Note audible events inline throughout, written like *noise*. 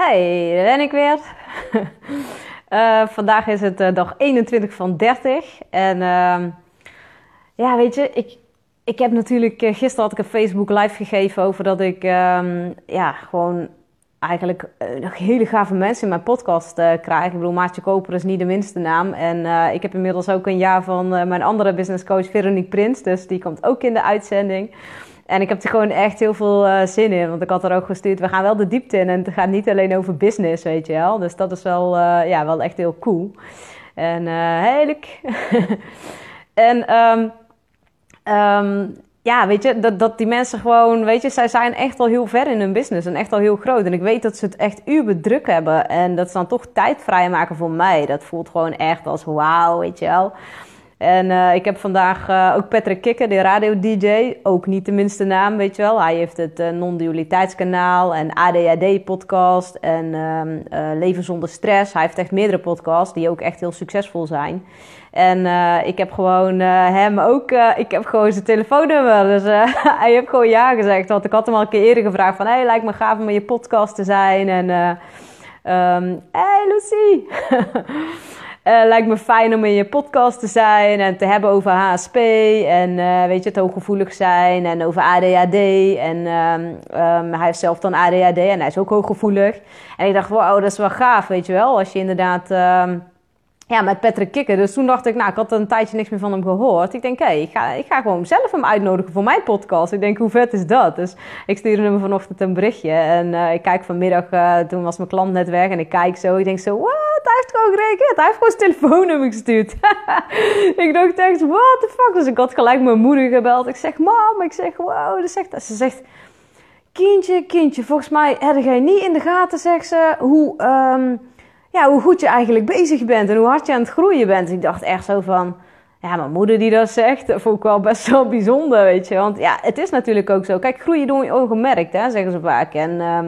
Hey, daar ben ik weer. uh, *laughs* vandaag is het uh, dag 21 van 30. En uh, ja, weet je, ik, ik heb natuurlijk... Uh, gisteren had ik een Facebook live gegeven over dat ik... Um, ja, gewoon eigenlijk nog hele gave mensen in mijn podcast krijg. Ik bedoel, Maartje Koper is niet de minste naam. En ik heb inmiddels ook een jaar van mijn andere business coach Veronique Prins. Dus die komt ook in de uitzending. En ik heb er gewoon echt heel veel uh, zin in. Want ik had er ook gestuurd, we gaan wel de diepte in. En het gaat niet alleen over business, weet je wel. Dus dat is wel, uh, ja, wel echt heel cool. En uh, heerlijk. *laughs* en um, um, ja, weet je, dat, dat die mensen gewoon, weet je, zij zijn echt al heel ver in hun business en echt al heel groot. En ik weet dat ze het echt uber druk hebben. En dat ze dan toch tijd vrijmaken voor mij. Dat voelt gewoon echt als wauw, weet je wel. En uh, ik heb vandaag uh, ook Patrick Kikker, de radio-dj. Ook niet de minste naam, weet je wel. Hij heeft het uh, non-dualiteitskanaal en ADHD-podcast en uh, Leven zonder stress. Hij heeft echt meerdere podcasts die ook echt heel succesvol zijn. En ik heb gewoon hem ook, ik heb gewoon zijn telefoonnummer. Dus *laughs* hij heeft gewoon ja gezegd. Want ik had hem al een keer eerder gevraagd van... Hey, lijkt me gaaf om in je podcast te zijn. En... Um, hey Lucie! *laughs* Uh, lijkt me fijn om in je podcast te zijn en te hebben over HSP en uh, weet je, het hooggevoelig zijn en over ADHD. En um, um, hij heeft zelf dan ADHD en hij is ook hooggevoelig. En ik dacht, wow, dat is wel gaaf, weet je wel. Als je inderdaad um, ja, met Patrick Kikker. Dus toen dacht ik, nou, ik had een tijdje niks meer van hem gehoord. Ik denk, hé, hey, ik, ga, ik ga gewoon zelf hem uitnodigen voor mijn podcast. Ik denk, hoe vet is dat? Dus ik stuurde hem vanochtend een berichtje. En uh, ik kijk vanmiddag, toen was mijn klant net weg. En ik kijk zo, ik denk zo, what? Gewoon gereageerd. Hij heeft gewoon zijn telefoonnummer gestuurd. *laughs* ik dacht echt, what the fuck? Dus ik had gelijk mijn moeder gebeld. Ik zeg, mam, ik zeg, wow. Dus zegt, ze zegt, kindje, kindje, volgens mij heb jij niet in de gaten, zegt ze, hoe... Um, ja, hoe goed je eigenlijk bezig bent en hoe hard je aan het groeien bent. Ik dacht echt zo van, ja, mijn moeder die dat zegt, dat vond ik wel best wel bijzonder, weet je. Want ja, het is natuurlijk ook zo. Kijk, groeien door je ongemerkt, hè, zeggen ze vaak. En uh,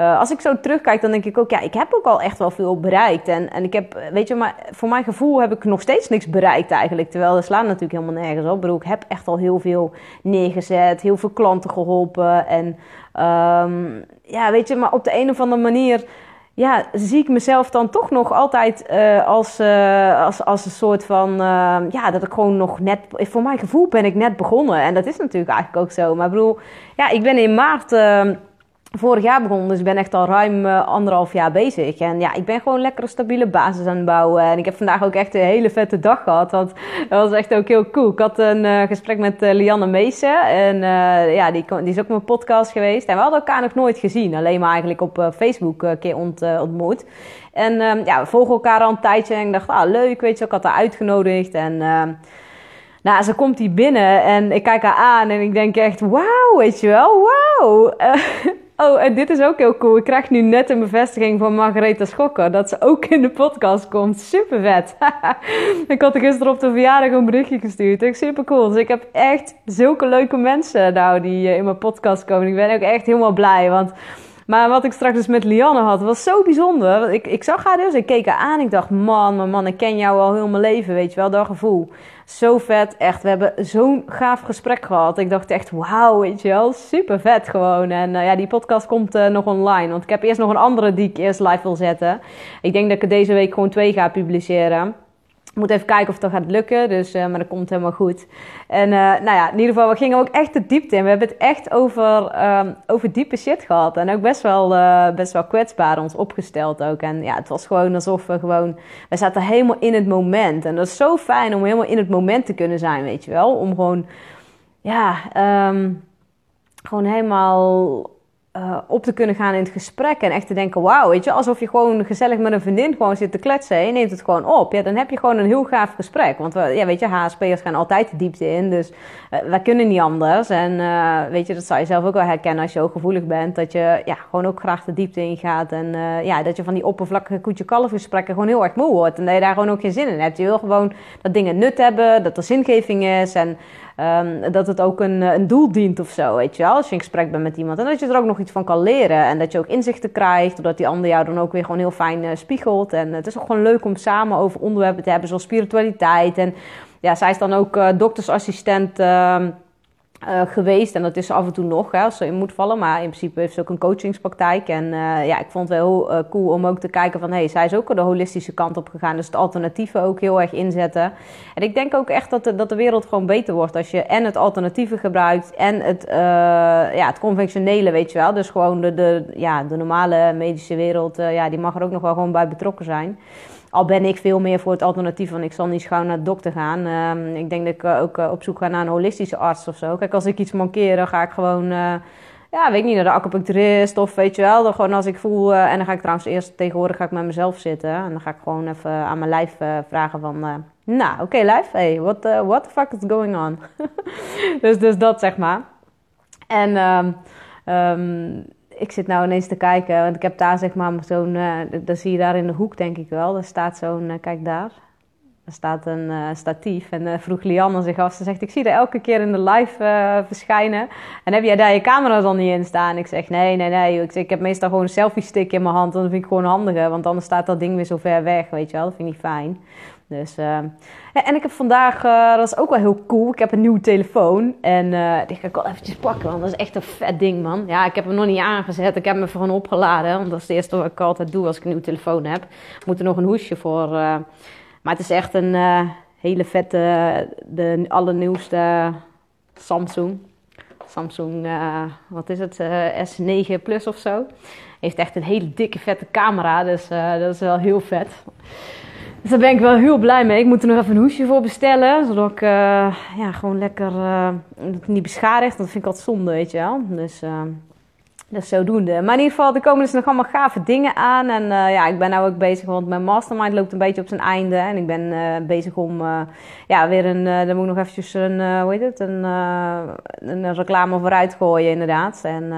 uh, als ik zo terugkijk, dan denk ik ook, ja, ik heb ook al echt wel veel bereikt. En, en ik heb, weet je, maar voor mijn gevoel heb ik nog steeds niks bereikt eigenlijk. Terwijl er slaan natuurlijk helemaal nergens op. Ik ik heb echt al heel veel neergezet, heel veel klanten geholpen. En um, ja, weet je, maar op de een of andere manier ja, zie ik mezelf dan toch nog altijd uh, als, uh, als, als een soort van, uh, ja, dat ik gewoon nog net, voor mijn gevoel ben ik net begonnen. En dat is natuurlijk eigenlijk ook zo. Maar ik bedoel, ja, ik ben in maart ehm, vorig jaar begonnen, dus ik ben echt al ruim uh, anderhalf jaar bezig. En ja, ik ben gewoon lekker een stabiele basis aan het bouwen. En ik heb vandaag ook echt een hele vette dag gehad. Want dat was echt ook heel cool. Ik had een uh, gesprek met uh, Lianne Meesen. En ja, die, die is ook mijn podcast geweest. En we hadden elkaar nog nooit gezien. Alleen maar eigenlijk op Facebook een keer ont, ontmoet. En ehm, ja, we volgen elkaar al een tijdje. En ik dacht, ah leuk, weet je, ik had haar uitgenodigd. En... Ehm, nou, ze komt hier binnen en ik kijk haar aan en ik denk echt, wauw, weet je wel, wauw. *laughs* Oh, en dit is ook heel cool. Ik krijg nu net een bevestiging van Margaretha Schokker dat ze ook in de podcast komt. Super vet. *laughs* ik had er gisteren op de verjaardag een berichtje gestuurd. Echt super cool. Dus ik heb echt zulke leuke mensen nou die eh, in mijn podcast komen. Ik ben ook echt helemaal blij. Want maar wat ik straks dus met Lianne had, was zo bijzonder. Ik, ik zag haar dus, ik keek haar aan. Ik dacht, man, man, man, ik ken jou al heel mijn leven, weet je wel, dat gevoel. Zo vet, echt. We hebben zo'n gaaf gesprek gehad. Ik dacht echt, wauw, weet je wel, super vet gewoon. En uh, ja, die podcast komt uh, nog online. Want ik heb eerst nog een andere die ik eerst live wil zetten. Ik denk dat ik deze week gewoon twee ga publiceren. Moet even kijken of dat gaat lukken, dus, uh, maar dat komt helemaal goed. En uh, nou ja, in ieder geval, we gingen ook echt de diepte in. We hebben het echt over, um, over diepe shit gehad. En ook best wel, uh, best wel kwetsbaar ons opgesteld ook. En ja, het was gewoon alsof we gewoon... We zaten helemaal in het moment. En dat is zo fijn om helemaal in het moment te kunnen zijn, weet je wel. Om gewoon, ja, um, gewoon helemaal uh, op te kunnen gaan in het gesprek en echt te denken, wauw, weet je, alsof je gewoon gezellig met een vriendin gewoon zit te kletsen en neemt het gewoon op. Ja, dan heb je gewoon een heel gaaf gesprek. Want ja, weet je, HSP'ers gaan altijd de diepte in, dus uh, wij kunnen niet anders. En uh, weet je, dat zou je zelf ook wel herkennen als je ook gevoelig bent, dat je ja, gewoon ook graag de diepte in gaat en ja, dat je van die oppervlakkige koetje-kalf gesprekken gewoon heel erg moe wordt en dat je daar gewoon ook geen zin in hebt. Je wil gewoon dat dingen nut hebben, dat er zingeving is en Um, dat het ook een, een doel dient of zo, weet je wel. Als je in gesprek bent met iemand. En dat je er ook nog iets van kan leren. En dat je ook inzichten krijgt. Doordat die ander jou dan ook weer gewoon heel fijn uh, spiegelt. En het is ook gewoon leuk om samen over onderwerpen te hebben. Zoals spiritualiteit. En ja, zij is dan ook uh, doktersassistent... Uh, uh, geweest. En dat is af en toe nog, hè, als ze in moet vallen. Maar in principe heeft ze ook een coachingspraktijk. En uh, ja, ik vond het wel heel uh, cool om ook te kijken van... hé, hey, zij is ook de holistische kant op gegaan. Dus het alternatieve ook heel erg inzetten. En ik denk ook echt dat de, dat de wereld gewoon beter wordt... als je en het alternatieve gebruikt... en het, ja, het conventionele, weet je wel. Dus gewoon de, de, ja, de normale medische wereld... ja, die mag er ook nog wel gewoon bij betrokken zijn. Al ben ik veel meer voor het alternatief, want ik zal niet gauw naar de dokter gaan. Uh, ik denk dat ik ook uh, op zoek ga naar een holistische arts of zo. Kijk, als ik iets mankeer, dan ga ik gewoon, uh, ja, weet ik niet, naar de acupuncturist of weet je wel. Dan gewoon als ik voel, en dan ga ik trouwens eerst tegenwoordig ga ik met mezelf zitten. En dan ga ik gewoon even aan mijn lijf vragen van, nou, oké lijf, hey, what, what the fuck is going on? *laughs* dus, dus dat zeg maar. En... Um, ik zit nou ineens te kijken, want ik heb daar zeg maar zo'n, uh, dat zie je daar in de hoek denk ik wel. Er staat zo'n, uh, kijk daar, er staat een uh, statief. En vroeg Lianne zich af, ze zegt, ik zie er elke keer in de live verschijnen. En heb jij daar je camera dan niet in staan? Ik zeg, nee, nee, nee. Ik, ik heb meestal gewoon een selfie stick in mijn hand. Dat vind ik gewoon handiger, want anders staat dat ding weer zo ver weg, weet je wel. Dat vind ik niet fijn. Dus, uh, en ik heb vandaag, uh, dat is ook wel heel cool, ik heb een nieuwe telefoon. En uh, die ga ik wel eventjes pakken, want dat is echt een vet ding, man. Ja, ik heb hem nog niet aangezet, ik heb hem gewoon opgeladen. Want dat is het eerste wat ik altijd doe als ik een nieuwe telefoon heb. Ik moet er nog een hoesje voor. maar het is echt een hele vette, de allernieuwste Samsung. Samsung, wat is het, S9 Plus of zo. Heeft echt een hele dikke vette camera, dus dat is wel heel vet. Dus daar ben ik wel heel blij mee. Ik moet er nog even een hoesje voor bestellen. Zodat ik uh, ja, gewoon lekker uh, niet beschadigd. Dat vind ik altijd zonde, weet je wel. Dus uh, dat is zodoende. Maar in ieder geval, er komen dus nog allemaal gave dingen aan. En ja, ik ben nou ook bezig, want mijn mastermind loopt een beetje op zijn einde. En ik ben bezig om ja, weer een, dan moet ik nog eventjes een, hoe heet het, een, een reclame vooruit gooien inderdaad. En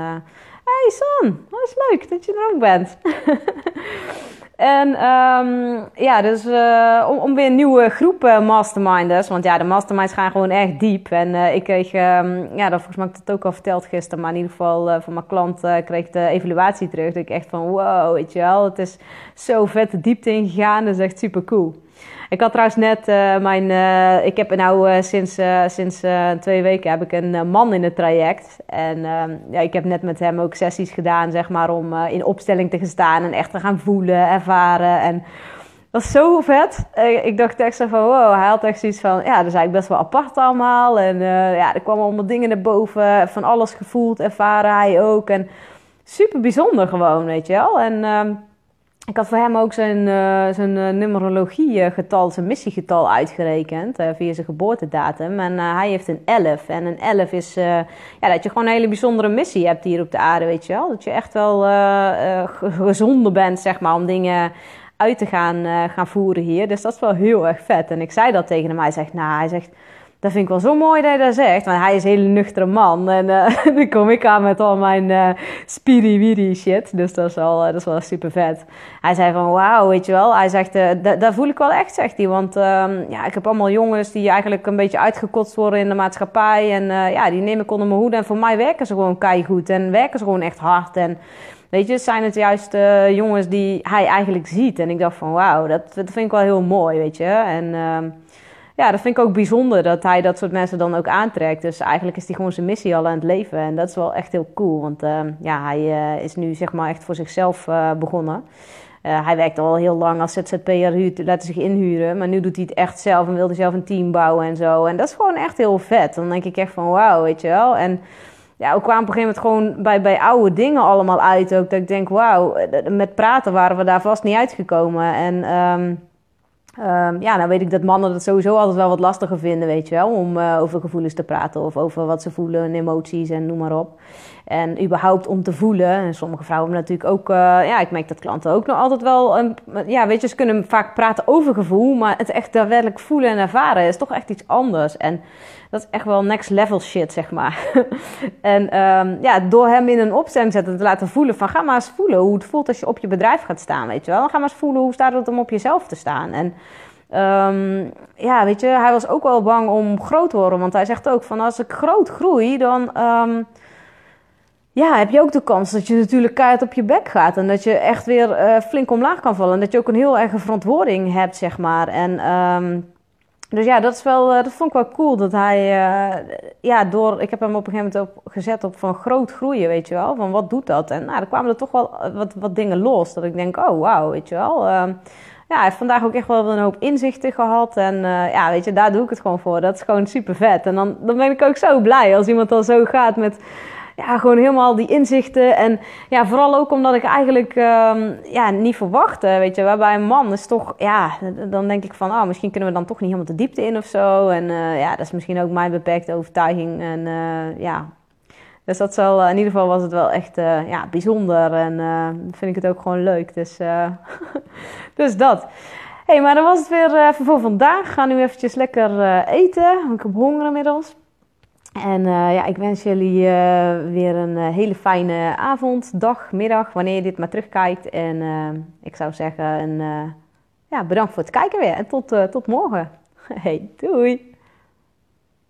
hey Son, dat is leuk dat je er ook bent. *laughs* En um, ja, dus uh, om, om, weer een nieuwe groep uh, masterminders. Want ja, de masterminds gaan gewoon echt diep. En uh, ik kreeg, um, ja, dat volgens mij heb ik het ook al verteld gisteren. Maar in ieder geval van mijn klant kreeg ik de evaluatie terug. Dat ik echt van wow, weet je wel. Het is zo vet de diepte ingegaan. Dat is echt super cool. Ik had trouwens net uh, mijn. Uh, ik heb nou uh, sinds, sinds twee weken heb ik een man in het traject. En ehm, ja, ik heb net met hem ook sessies gedaan, zeg maar, om in opstelling te gaan staan en echt te gaan voelen, ervaren. En dat is zo vet. ik dacht echt zo van, wow, hij had echt zoiets van, ja, dat is eigenlijk best wel apart allemaal. En ja, er kwamen allemaal dingen naar boven, van alles gevoeld, ervaren, hij ook. En super bijzonder gewoon, weet je wel. En ehm, ik had voor hem ook zijn, uh, zijn uh, numerologiegetal, zijn missiegetal uitgerekend via zijn geboortedatum. En hij heeft een 11. En een 11 is ja, dat je gewoon een hele bijzondere missie hebt hier op de aarde, weet je wel. Dat je echt wel gezonder bent, zeg maar, om dingen uit te gaan, gaan voeren hier. Dus dat is wel heel erg vet. En ik zei dat tegen hem. Hij zegt, nou, hij zegt dat vind ik wel zo mooi dat je dat zegt. Want hij is een hele nuchtere man. En uh, *laughs* dan kom ik aan met al mijn uh, spiri shit. Dus dat is, wel, uh, dat is wel super vet. Hij zei van wauw, weet je wel. Hij zegt, dat voel ik wel echt, zegt hij. Want ehm, ja, ik heb allemaal jongens die eigenlijk een beetje uitgekotst worden in de maatschappij. En ja, die neem ik onder mijn hoede. En voor mij werken ze gewoon keihard. En werken ze gewoon echt hard. En weet je, zijn het juist jongens die hij eigenlijk ziet. En ik dacht van wauw, dat, dat vind ik wel heel mooi, weet je. En ehm, ja, dat vind ik ook bijzonder dat hij dat soort mensen dan ook aantrekt. Dus eigenlijk is hij gewoon zijn missie al aan het leven. En dat is wel echt heel cool. Want uh, ja, hij uh, is nu zeg maar echt voor zichzelf uh, begonnen. hij werkt al heel lang als ZZP'er, laten zich inhuren. Maar nu doet hij het echt zelf en wil hij zelf een team bouwen en zo. En dat is gewoon echt heel vet. Dan denk ik echt van wauw, weet je wel. En ja, we kwamen op een gegeven moment gewoon bij, bij oude dingen allemaal uit. Ook dat ik denk, wauw, met praten waren we daar vast niet uitgekomen. En... Um, Um, ja, nou weet ik dat mannen dat sowieso altijd wel wat lastiger vinden, weet je wel, om uh, over gevoelens te praten of over wat ze voelen en emoties en noem maar op. En überhaupt om te voelen. En sommige vrouwen natuurlijk ook, uh, ja, ik merk dat klanten ook nog altijd wel, um, ja, weet je, ze kunnen vaak praten over gevoel, maar het echt daadwerkelijk voelen en ervaren is toch echt iets anders. En dat is echt wel next level shit, zeg maar. *laughs* en um, ja, door hem in een opstelling zetten te laten voelen van ga maar eens voelen hoe het voelt als je op je bedrijf gaat staan, weet je wel. Ga maar eens voelen hoe staat het om op jezelf te staan. En um, ja, weet je, hij was ook wel bang om groot te worden, want hij zegt ook van als ik groot groei, dan... Um, ja, heb je ook de kans dat je natuurlijk keihard op je bek gaat. En dat je echt weer uh, flink omlaag kan vallen. En dat je ook een heel erge verantwoording hebt, zeg maar. En um, dus ja, dat, is wel, dat vond ik wel cool. Dat hij, ja, door, ik heb hem op een gegeven moment op gezet op van groot groeien, weet je wel. Van wat doet dat? En nou, er kwamen er toch wel wat, wat dingen los. Dat ik denk, oh wauw, weet je wel. Ehm, ja, vandaag ook echt wel een hoop inzichten gehad. En ja, weet je, daar doe ik het gewoon voor. Dat is gewoon super vet. En dan, dan ben ik ook zo blij als iemand dan zo gaat met ja, gewoon helemaal die inzichten. En ja, vooral ook omdat ik eigenlijk um, ja, niet verwachtte. Weet je, waarbij een man is toch, ja, dan denk ik van, oh, misschien kunnen we dan toch niet helemaal de diepte in of zo. En uh, ja, dat is misschien ook mijn beperkte overtuiging. En uh, ja, dus dat zal, in ieder geval was het wel echt uh, ja, bijzonder. En vind ik het ook gewoon leuk. Dus, *laughs* dus dat. hey, maar dan was het weer voor vandaag. Ga nu eventjes lekker eten. Ik heb honger inmiddels. En uh, ja, ik wens jullie uh, weer een uh, hele fijne avond, dag, middag, wanneer je dit maar terugkijkt. En ik zou zeggen, een, ja, bedankt voor het kijken weer en tot, tot morgen. *laughs* Hey, doei!